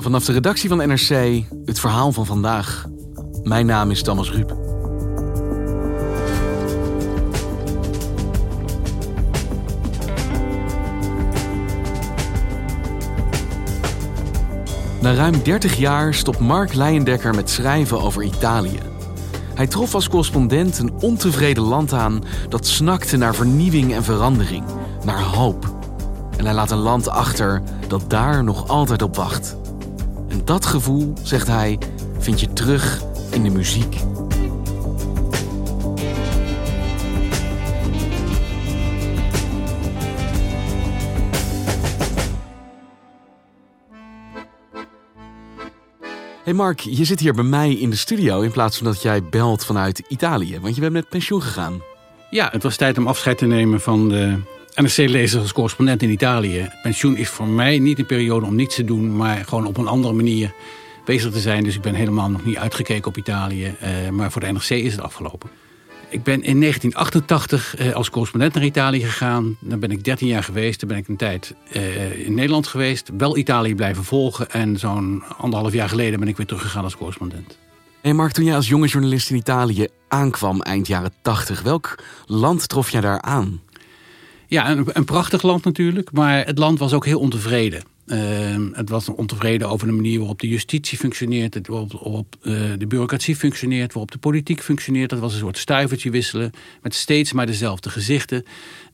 Vanaf de redactie van NRC het verhaal van vandaag. Mijn naam is Thomas Ruip. Na ruim 30 jaar stopt Mark Leijendekker met schrijven over Italië. Hij trof als correspondent een ontevreden land aan dat snakte naar vernieuwing en verandering, naar hoop. En hij laat een land achter dat daar nog altijd op wacht. Dat gevoel, zegt hij, vind je terug in de muziek. Hey Mark, je zit hier bij mij in de studio in plaats van dat jij belt vanuit Italië, want je bent met pensioen gegaan. Ja, het was tijd om afscheid te nemen van de NRC-lezer als correspondent in Italië. Pensioen is voor mij niet een periode om niets te doen, maar gewoon op een andere manier bezig te zijn. Dus ik ben helemaal nog niet uitgekeken op Italië, eh, maar voor de NRC is het afgelopen. Ik ben in 1988 eh, als correspondent naar Italië gegaan. Dan ben ik 13 jaar geweest. Dan ben ik een tijd eh, in Nederland geweest. Wel Italië blijven volgen. En zo'n anderhalf jaar geleden ben ik weer teruggegaan als correspondent. Hey Mark, toen jij als jonge journalist in Italië aankwam eind jaren 80, welk land trof jij daar aan? Ja, een, een prachtig land natuurlijk. Maar het land was ook heel ontevreden. Uh, het was ontevreden over de manier waarop de justitie functioneert, waarop, waarop uh, de bureaucratie functioneert, waarop de politiek functioneert. Dat was een soort stuivertje wisselen met steeds maar dezelfde gezichten.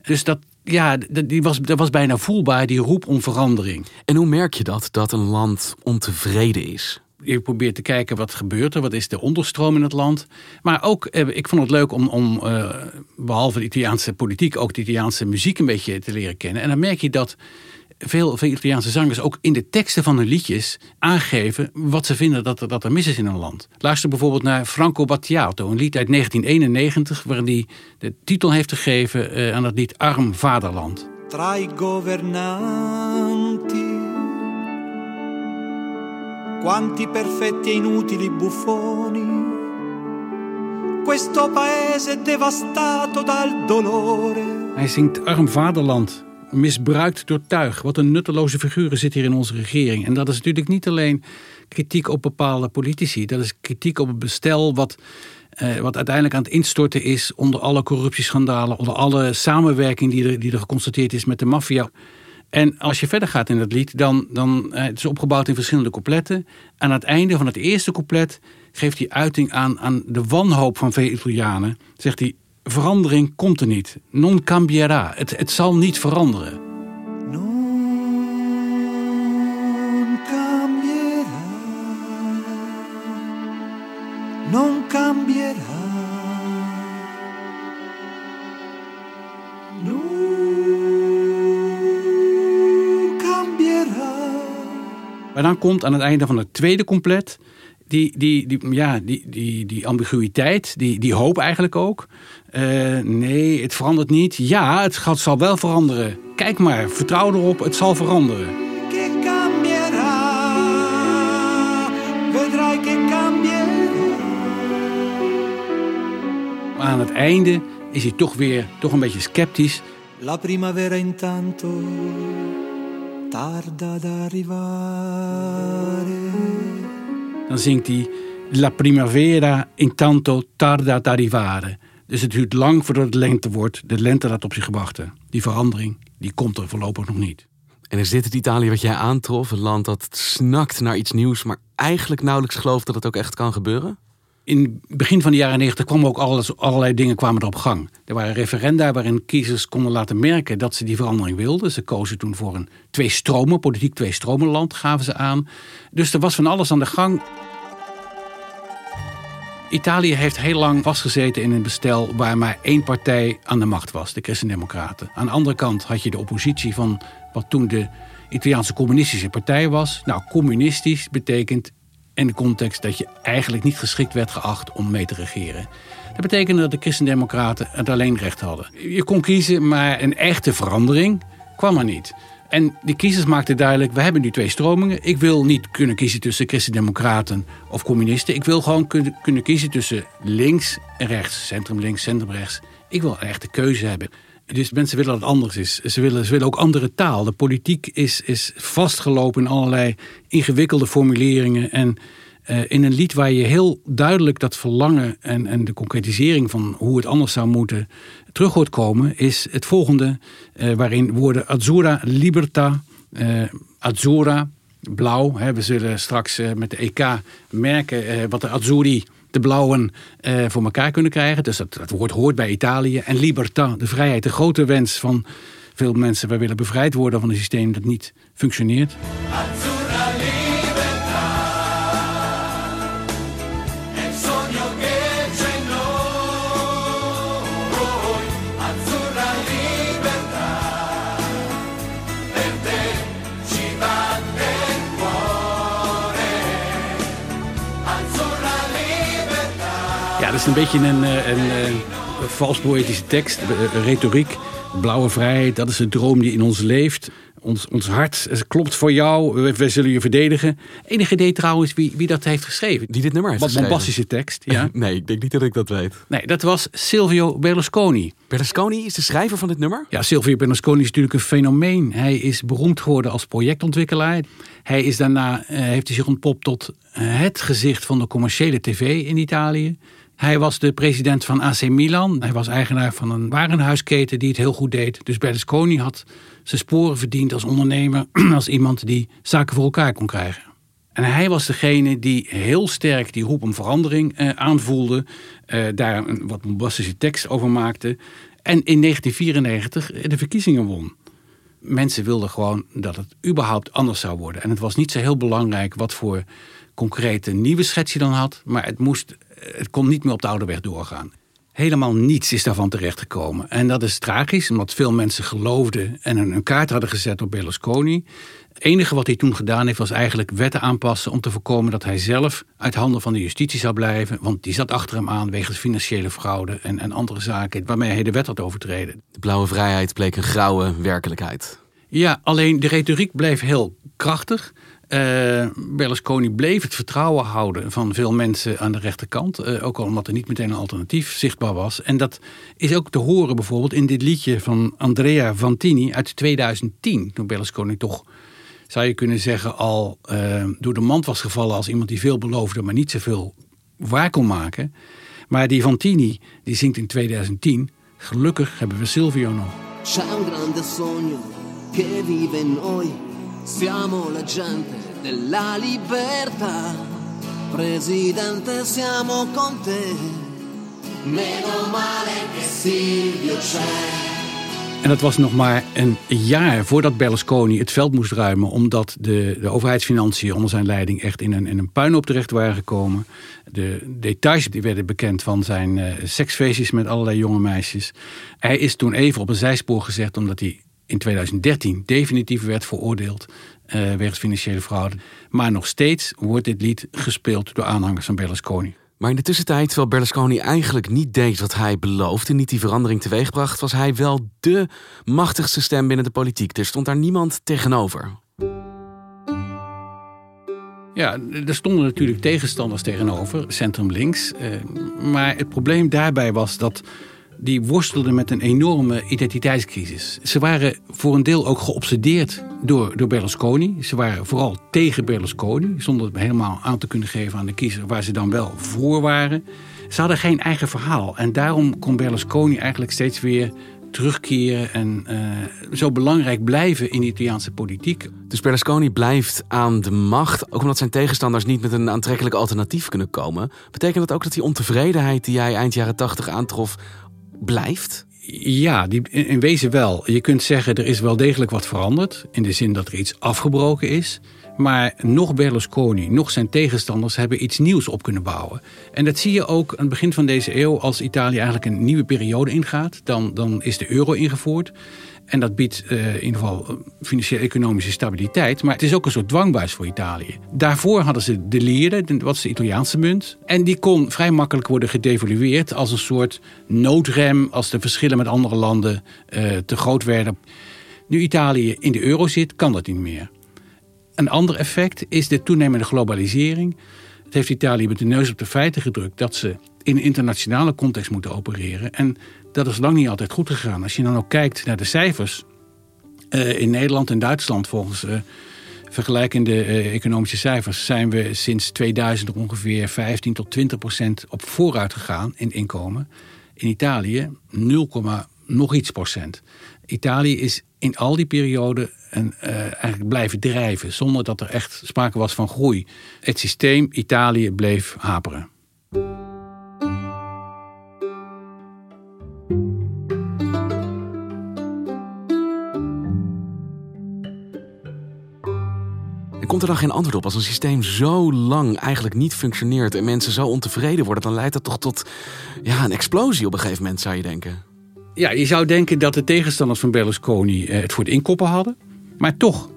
Dus dat, ja, die was, dat was bijna voelbaar, die roep om verandering. En hoe merk je dat, dat een land ontevreden is? Je probeert te kijken wat gebeurt er, wat is de onderstroom in het land. Maar ook, eh, ik vond het leuk om, om uh, behalve de Italiaanse politiek, ook de Italiaanse muziek een beetje te leren kennen. En dan merk je dat veel, veel Italiaanse zangers ook in de teksten van hun liedjes aangeven wat ze vinden dat er, dat er mis is in een land. Luister bijvoorbeeld naar Franco Battiato, een lied uit 1991, waarin hij de titel heeft gegeven uh, aan het lied Arm Vaderland. Tra governanti quanti perfetti e inutili buffoni questo paese devastato dal dolore. Hij zingt Arm Vaderland misbruikt door tuig. Wat een nutteloze figuren zit hier in onze regering. En dat is natuurlijk niet alleen kritiek op bepaalde politici. Dat is kritiek op het bestel wat, eh, wat uiteindelijk aan het instorten is onder alle corruptieschandalen, onder alle samenwerking die er, die er geconstateerd is met de maffia. En als je verder gaat in dat lied, dan, dan uh, het is opgebouwd in verschillende coupletten. Aan het einde van het eerste couplet geeft hij uiting aan, aan de wanhoop van veel Italianen. Zegt hij, verandering komt er niet. Non cambierà. Het, het zal niet veranderen. Non cambierà. Non cambierà. Dan komt aan het einde van het tweede compleet die, die, die, ja, die, die, die ambiguïteit, die, die hoop eigenlijk ook. Uh, nee, het verandert niet. Ja, het gaat, zal wel veranderen. Kijk maar, vertrouw erop, het zal veranderen. Maar aan het einde is hij toch weer toch een beetje sceptisch. La primavera intanto tarda ad arrivare. Dan zingt hij La primavera intanto tarda ad arrivare. Dus het duurt lang voordat het lente wordt. De lente laat op zich wachten. Die verandering die komt er voorlopig nog niet. En is dit het Italië wat jij aantrof? Een land dat snakt naar iets nieuws, maar eigenlijk nauwelijks gelooft dat het ook echt kan gebeuren? In het begin van de jaren negentig kwamen ook allerlei dingen kwamen er op gang. Er waren referenda waarin kiezers konden laten merken dat ze die verandering wilden. Ze kozen toen voor een twee stromen, politiek twee stromen land, gaven ze aan. Dus er was van alles aan de gang. Italië heeft heel lang vastgezeten in een bestel waar maar één partij aan de macht was, de Christen-Democraten. Aan de andere kant had je de oppositie van wat toen de Italiaanse Communistische Partij was. Nou, communistisch betekent in de context dat je eigenlijk niet geschikt werd geacht om mee te regeren. Dat betekende dat de Christen-Democraten het alleen recht hadden. Je kon kiezen, maar een echte verandering kwam er niet. En de kiezers maakten duidelijk, we hebben nu twee stromingen. Ik wil niet kunnen kiezen tussen christendemocraten of communisten. Ik wil gewoon kunnen, kunnen kiezen tussen links en rechts. Centrum links, centrum rechts. Ik wil een echte keuze hebben. Dus mensen willen dat het anders is. Ze willen, ze willen ook andere taal. De politiek is, is vastgelopen in allerlei ingewikkelde formuleringen. En uh, in een lied waar je heel duidelijk dat verlangen en, en de concretisering van hoe het anders zou moeten terug hoort komen, is het volgende, uh, waarin woorden Azzurra, Liberta, uh, Azzurra, blauw. Hè, we zullen straks met de EK merken wat de Azzurri de blauwen uh, voor elkaar kunnen krijgen. Dus dat, dat woord hoort bij Italië. En libertà, de vrijheid, de grote wens van veel mensen. Wij willen bevrijd worden van een systeem dat niet functioneert. Ja, dat is een beetje een, eh, een, een, een vals poëtische tekst, eh, retoriek. Blauwe vrijheid, dat is de droom die in ons leeft. Ons, ons hart klopt voor jou, wij zullen je verdedigen. Enige idee trouwens wie, wie dat heeft geschreven. Die dit nummer heeft Wat geschreven. bombastische tekst, ja. nee, ik denk niet dat ik dat weet. Nee, dat was Silvio Berlusconi. Berlusconi is de schrijver van dit nummer? Ja, Silvio Berlusconi is natuurlijk een fenomeen. Hij is beroemd geworden als projectontwikkelaar. Hij is daarna, uh, heeft hij zich ontpopt tot het gezicht van de commerciële tv in Italië. Hij was de president van AC Milan. Hij was eigenaar van een warenhuisketen die het heel goed deed. Dus Berlusconi had zijn sporen verdiend als ondernemer, als iemand die zaken voor elkaar kon krijgen. En hij was degene die heel sterk die roep om verandering uh, aanvoelde, uh, daar een wat bombastische tekst over maakte en in 1994 de verkiezingen won. Mensen wilden gewoon dat het überhaupt anders zou worden. En het was niet zo heel belangrijk wat voor concrete nieuwe schets je dan had, maar het moest het kon niet meer op de oude weg doorgaan. Helemaal niets is daarvan terechtgekomen. En dat is tragisch, omdat veel mensen geloofden en een kaart hadden gezet op Berlusconi. Het enige wat hij toen gedaan heeft, was eigenlijk wetten aanpassen om te voorkomen dat hij zelf uit handen van de justitie zou blijven. Want die zat achter hem aan wegens financiële fraude en, en andere zaken waarmee hij de wet had overtreden. De blauwe vrijheid bleek een grauwe werkelijkheid. Ja, alleen de retoriek bleef heel krachtig. Uh, Berlusconi bleef het vertrouwen houden van veel mensen aan de rechterkant. Uh, ook al omdat er niet meteen een alternatief zichtbaar was. En dat is ook te horen bijvoorbeeld in dit liedje van Andrea Vantini uit 2010. Toen Berlusconi toch, zou je kunnen zeggen, al uh, door de mand was gevallen als iemand die veel beloofde, maar niet zoveel waar kon maken. Maar die Vantini, die zingt in 2010. Gelukkig hebben we Silvio nog. Grande sogno che vive noi. Siamo la gente della libertà. Presidente, siamo con te. Meno male che Silvio c'è. En dat was nog maar een jaar voordat Berlusconi het veld moest ruimen. Omdat de, de overheidsfinanciën onder zijn leiding echt in een, in een puinhoop terecht waren gekomen. De details die werden bekend van zijn uh, seksfeestjes met allerlei jonge meisjes. Hij is toen even op een zijspoor gezet omdat hij in 2013 definitief werd veroordeeld uh, wegens financiële fraude. Maar nog steeds wordt dit lied gespeeld door aanhangers van Berlusconi. Maar in de tussentijd, terwijl Berlusconi eigenlijk niet deed wat hij beloofde, niet die verandering teweegbracht, was hij wel dé machtigste stem binnen de politiek. Er stond daar niemand tegenover. Ja, er stonden natuurlijk tegenstanders tegenover, centrum links. Uh, maar het probleem daarbij was dat die worstelden met een enorme identiteitscrisis. Ze waren voor een deel ook geobsedeerd door, door Berlusconi. Ze waren vooral tegen Berlusconi, zonder het helemaal aan te kunnen geven aan de kiezer waar ze dan wel voor waren. Ze hadden geen eigen verhaal en daarom kon Berlusconi eigenlijk steeds weer terugkeren en uh, zo belangrijk blijven in de Italiaanse politiek. Dus Berlusconi blijft aan de macht, ook omdat zijn tegenstanders niet met een aantrekkelijk alternatief kunnen komen. Betekent dat ook dat die ontevredenheid die jij eind jaren 80 aantrof, blijft? Ja, die, in wezen wel. Je kunt zeggen er is wel degelijk wat veranderd. In de zin dat er iets afgebroken is. Maar nog Berlusconi, nog zijn tegenstanders hebben iets nieuws op kunnen bouwen. En dat zie je ook aan het begin van deze eeuw, als Italië eigenlijk een nieuwe periode ingaat. Dan, dan is de euro ingevoerd. En dat biedt uh, in ieder geval eh, financieel-economische stabiliteit. Maar het is ook een soort dwangbuis voor Italië. Daarvoor hadden ze de lire, wat is de Italiaanse munt. En die kon vrij makkelijk worden gedevalueerd als een soort noodrem... als de verschillen met andere landen uh, te groot werden. Nu Italië in de euro zit, kan dat niet meer. Een ander effect is de toenemende globalisering. Het heeft Italië met de neus op de feiten gedrukt dat ze in internationale context moeten opereren. En dat is lang niet altijd goed gegaan. Als je dan ook kijkt naar de cijfers uh, in Nederland en Duitsland volgens uh, vergelijkende uh, economische cijfers zijn we sinds 2000 ongeveer 15 tot 20 procent op vooruit gegaan in inkomen. In Italië 0, nog iets procent. Italië is in al die periode een, eigenlijk blijven drijven zonder dat er echt sprake was van groei. Het systeem Italië bleef haperen. Komt er dan geen antwoord op? Als een systeem zo lang eigenlijk niet functioneert en mensen zo ontevreden worden, dan leidt dat toch tot ja, een explosie op een gegeven moment, zou je denken. Ja, je zou denken dat de tegenstanders van Berlusconi eh, het voor het inkoppen hadden. Maar toch,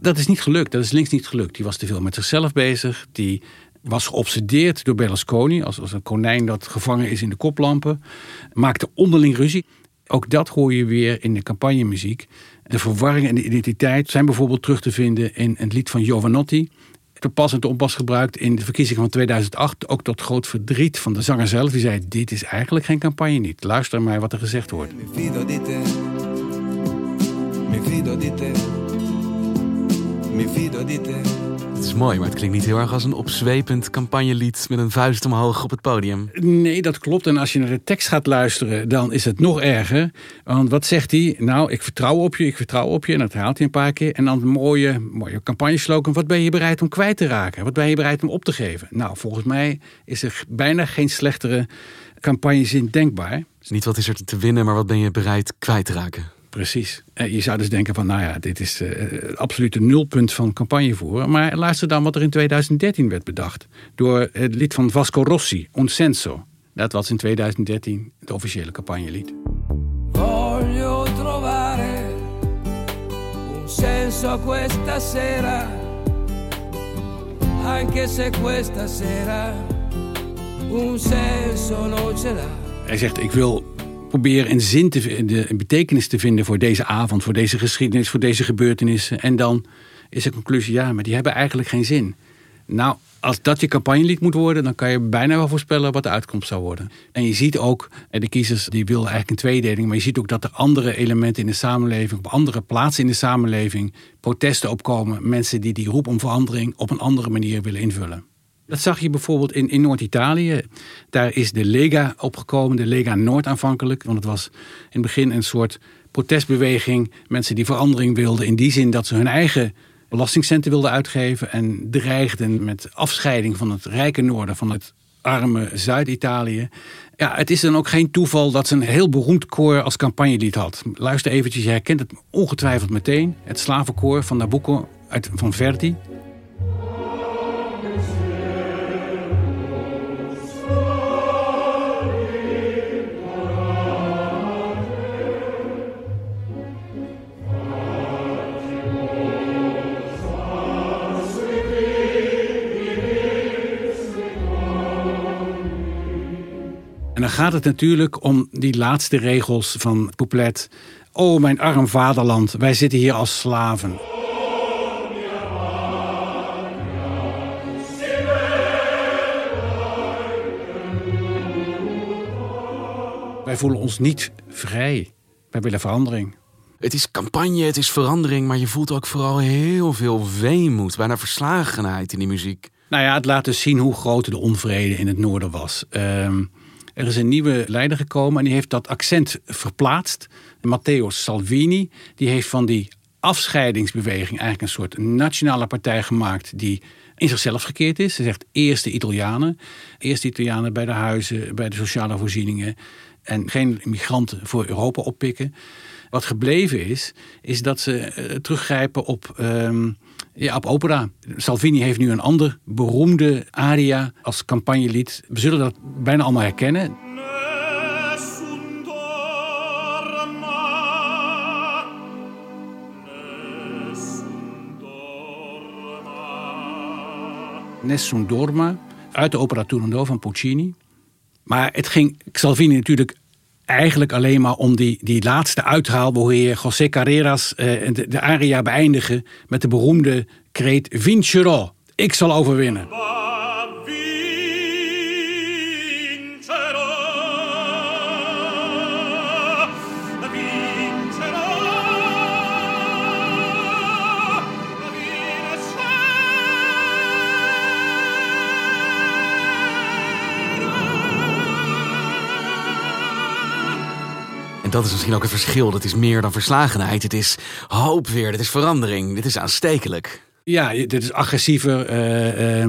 dat is niet gelukt. Dat is links niet gelukt. Die was te veel met zichzelf bezig. Die was geobsedeerd door Berlusconi, als, als een konijn dat gevangen is in de koplampen. Maakte onderling ruzie. Ook dat hoor je weer in de campagnemuziek. De verwarring en de identiteit zijn bijvoorbeeld terug te vinden in het lied van Giovanotti. Te pas en te onpas gebruikt in de verkiezingen van 2008. Ook tot groot verdriet van de zanger zelf. Die zei, dit is eigenlijk geen campagne niet. Luister maar wat er gezegd wordt. Mi fido di te. Mi fido di te. Het is mooi, maar het klinkt niet heel erg als een opzwepend campagnelied met een vuist omhoog op het podium. Nee, dat klopt. En als je naar de tekst gaat luisteren, dan is het nog erger. Want wat zegt hij? Nou, ik vertrouw op je, ik vertrouw op je. En dat herhaalt hij een paar keer. En dan een mooie, mooie campagneslogan. Wat ben je bereid om kwijt te raken? Wat ben je bereid om op te geven? Nou, volgens mij is er bijna geen slechtere campagnezin denkbaar. Dus niet wat is er te winnen, maar wat ben je bereid kwijt te raken? Precies. Je zou dus denken van, nou ja, dit is uh, absoluut een nulpunt van campagnevoeren. Maar luister dan wat er in 2013 werd bedacht. Door het lied van Vasco Rossi, Un Senso. Dat was in 2013 het officiële campagnelied. Voglio trovare un senso a questa sera. Anche se questa sera un senso non ce l'ha. Hij zegt, ik wil proberen een zin te vinden, een betekenis te vinden voor deze avond, voor deze geschiedenis, voor deze gebeurtenissen. En dan is de conclusie, ja, maar die hebben eigenlijk geen zin. Nou, als dat je campagnelied moet worden, dan kan je bijna wel voorspellen wat de uitkomst zou worden. En je ziet ook, de kiezers die willen eigenlijk een tweedeling, maar je ziet ook dat er andere elementen in de samenleving, op andere plaatsen in de samenleving, protesten opkomen. Mensen die die roep om verandering op een andere manier willen invullen. Dat zag je bijvoorbeeld in, in Noord-Italië. Daar is de Lega opgekomen, de Lega Noord aanvankelijk. Want het was in het begin een soort protestbeweging. Mensen die verandering wilden in die zin dat ze hun eigen belastingcenten wilden uitgeven. En dreigden met afscheiding van het rijke noorden van het arme Zuid-Italië. Ja, het is dan ook geen toeval dat ze een heel beroemd koor als campagnelied had. Luister eventjes, je herkent het ongetwijfeld meteen. Het slavenkoor van Nabucco uit, van Verdi. Dan gaat het natuurlijk om die laatste regels van het couplet. O mijn arm vaderland, wij zitten hier als slaven. Wij voelen ons niet vrij. Wij willen verandering. Het is campagne, het is verandering, maar je voelt ook vooral heel veel weemoed, bijna verslagenheid in die muziek. Nou ja, het laat dus zien hoe groot de onvrede in het noorden was. Ehm, Er is een nieuwe leider gekomen en die heeft dat accent verplaatst. Matteo Salvini, die heeft van die afscheidingsbeweging eigenlijk een soort nationale partij gemaakt die in zichzelf gekeerd is. Ze zegt eerste Italianen. Eerste Italianen bij de huizen, bij de sociale voorzieningen. En geen migranten voor Europa oppikken. Wat gebleven is, is dat ze uh, teruggrijpen op, um, ja, op opera. Salvini heeft nu een ander beroemde aria als campagnelied. We zullen dat bijna allemaal herkennen. Nessun Dorma uit de opera Turandot van Puccini. Maar het ging Salvini natuurlijk eigenlijk alleen maar om die, die laatste uithaal... waar José Carreras eh, de, de aria beëindigen met de beroemde kreet Vincerò. Ik zal overwinnen. En dat is misschien ook het verschil. Dat is meer dan verslagenheid. Het is hoop weer. Dit is verandering. Dit is aanstekelijk. Ja, dit is agressiever, uh, uh,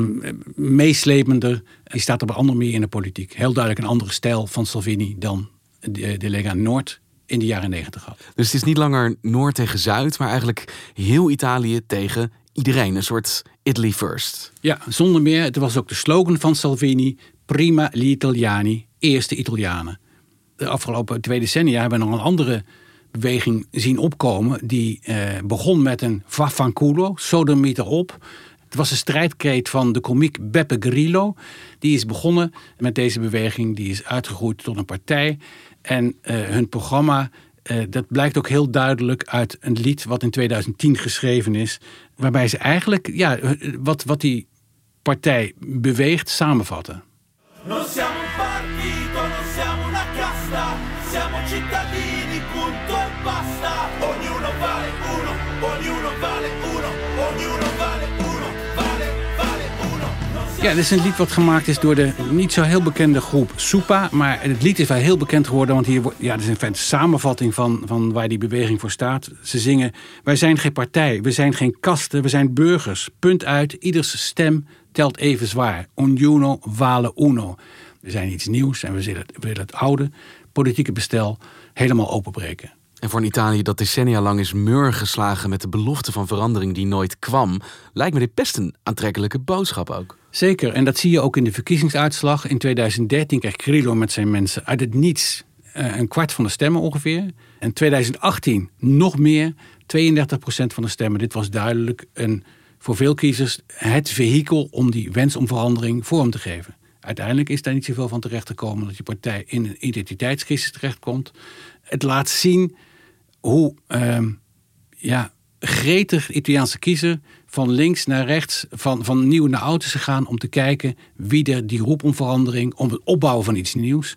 meeslepender. Hij staat op een andere manier in de politiek. Heel duidelijk een andere stijl van Salvini dan de, de Lega Noord in de jaren negentig had. Dus het is niet langer Noord tegen Zuid, maar eigenlijk heel Italië tegen iedereen. Een soort Italy first. Ja, zonder meer. Het was ook de slogan van Salvini. Prima gli Italiani. Eerste Italianen de afgelopen twee decennia hebben we nog een andere beweging zien opkomen. Die eh, begon met een vaffanculo, sodomieter op. Het was een strijdkreet van de komiek Beppe Grillo. Die is begonnen met deze beweging. Die is uitgegroeid tot een partij. En uh, hun programma, uh, dat blijkt ook heel duidelijk uit een lied wat in 2010 geschreven is. Waarbij ze eigenlijk ja, wat, wat die partij beweegt samenvatten. Ja, dit is een lied wat gemaakt is door de niet zo heel bekende groep Soepa. Maar het lied is wel heel bekend geworden, want hier ja, het is in feite een samenvatting van, van waar die beweging voor staat. Ze zingen, wij zijn geen partij, we zijn geen kasten, we zijn burgers. Punt uit, ieders stem telt even zwaar. Ognuno vale uno. We zijn iets nieuws en we willen het, we willen het oude politieke bestel helemaal openbreken. En voor een Italië dat decennia lang is mur geslagen met de belofte van verandering die nooit kwam, lijkt me dit best een aantrekkelijke boodschap ook. Zeker, en dat zie je ook in de verkiezingsuitslag. In 2013 kreeg Grillo met zijn mensen uit het niets eh, een kwart van de stemmen ongeveer. En 2018 nog meer, 32% van de stemmen. Dit was duidelijk een voor veel kiezers het vehikel om die wens om verandering vorm te geven. Uiteindelijk is daar niet zoveel van terecht gekomen dat je partij in een identiteitscrisis terechtkomt. Het laat zien hoe uh, ja, gretig Italiaanse kiezer van links naar rechts, van, van nieuw naar oud is gegaan om te kijken wie er die roep om verandering, om het opbouwen van iets nieuws,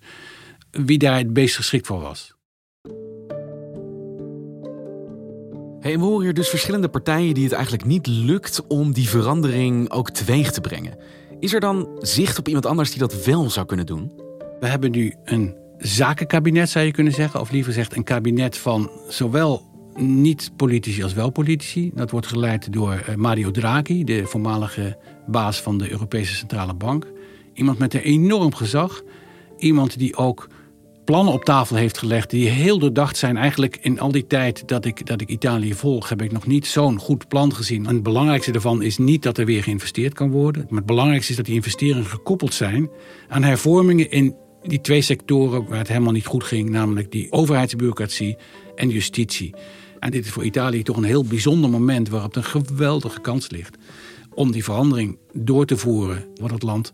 wie daar het meest geschikt voor was. Hey, we horen hier dus verschillende partijen die het eigenlijk niet lukt om die verandering ook teweeg te brengen. Is er dan zicht op iemand anders die dat wel zou kunnen doen? We hebben nu een zakenkabinet, zou je kunnen zeggen. Of liever gezegd een kabinet van zowel niet-politici als wel politici. Dat wordt geleid door eh, Mario Draghi, de voormalige baas van de Europese Centrale Bank. Iemand met een enorm gezag. Iemand die ook plannen op tafel heeft gelegd die heel doordacht zijn. Eigenlijk in al die tijd dat ik, dat ik Italië volg, heb ik nog niet zo'n goed plan gezien. En het belangrijkste daarvan is niet dat er weer geïnvesteerd kan worden. Maar het belangrijkste is dat die investeringen gekoppeld zijn aan hervormingen in die twee sectoren waar het helemaal niet goed ging, namelijk die overheidsbureaucratie en justitie. En dit is voor Italië toch een heel bijzonder moment waarop een geweldige kans ligt om die verandering door te voeren, wat het land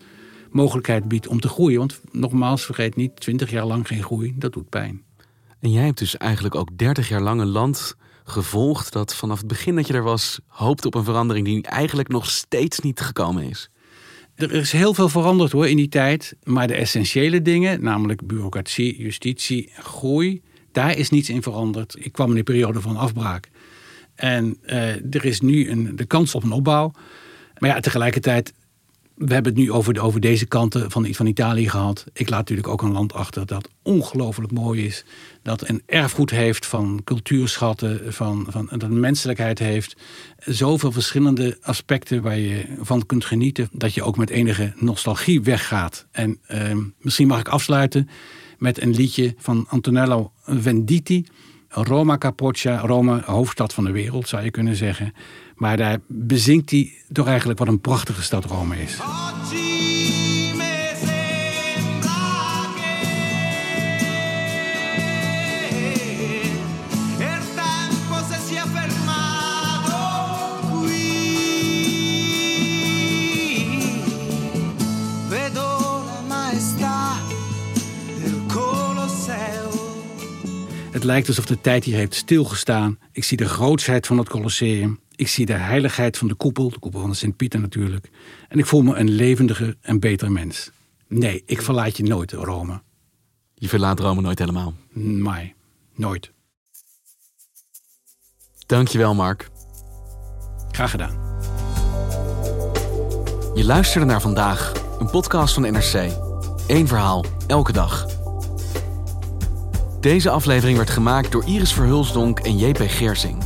mogelijkheid biedt om te groeien. Want nogmaals, vergeet niet, 20 jaar lang geen groei, dat doet pijn. En jij hebt dus eigenlijk ook 30 jaar lang een land gevolgd dat vanaf het begin dat je er was hoopte op een verandering die eigenlijk nog steeds niet gekomen is. Er is heel veel veranderd hoor in die tijd, maar de essentiële dingen, namelijk bureaucratie, justitie, groei, daar is niets in veranderd. Ik kwam in een periode van afbraak. En uh, er is nu een, de kans op een opbouw. Maar ja, tegelijkertijd we hebben het nu over, de, over deze kanten van, van Italië gehad. Ik laat natuurlijk ook een land achter dat ongelooflijk mooi is. Dat een erfgoed heeft van cultuurschatten, van, van, dat menselijkheid heeft. Zoveel verschillende aspecten waar je van kunt genieten. Dat je ook met enige nostalgie weggaat. En uh, misschien mag ik afsluiten met een liedje van Antonello Venditti. Roma Capoccia, Rome, hoofdstad van de wereld zou je kunnen zeggen. Maar daar bezinkt hij toch eigenlijk wat een prachtige stad Rome is. Lijkt alsof de tijd hier heeft stilgestaan. Ik zie de grootsheid van het Colosseum. Ik zie de heiligheid van de koepel, de koepel van de Sint-Pieter natuurlijk. En ik voel me een levendiger en beter mens. Nee, ik verlaat je nooit, Rome. Je verlaat Rome nooit helemaal? Nee, nooit. Dankjewel, Mark. Graag gedaan. Je luisterde naar vandaag, een podcast van NRC. Eén verhaal, elke dag. Deze aflevering werd gemaakt door Iris Verhulsdonk en JP Gersing.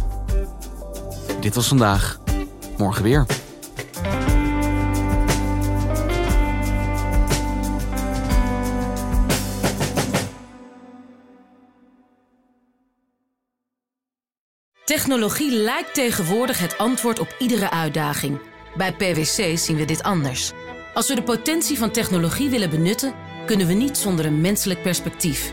Dit was vandaag. Morgen weer. Technologie lijkt tegenwoordig het antwoord op iedere uitdaging. Bij PwC zien we dit anders. Als we de potentie van technologie willen benutten, kunnen we niet zonder een menselijk perspectief.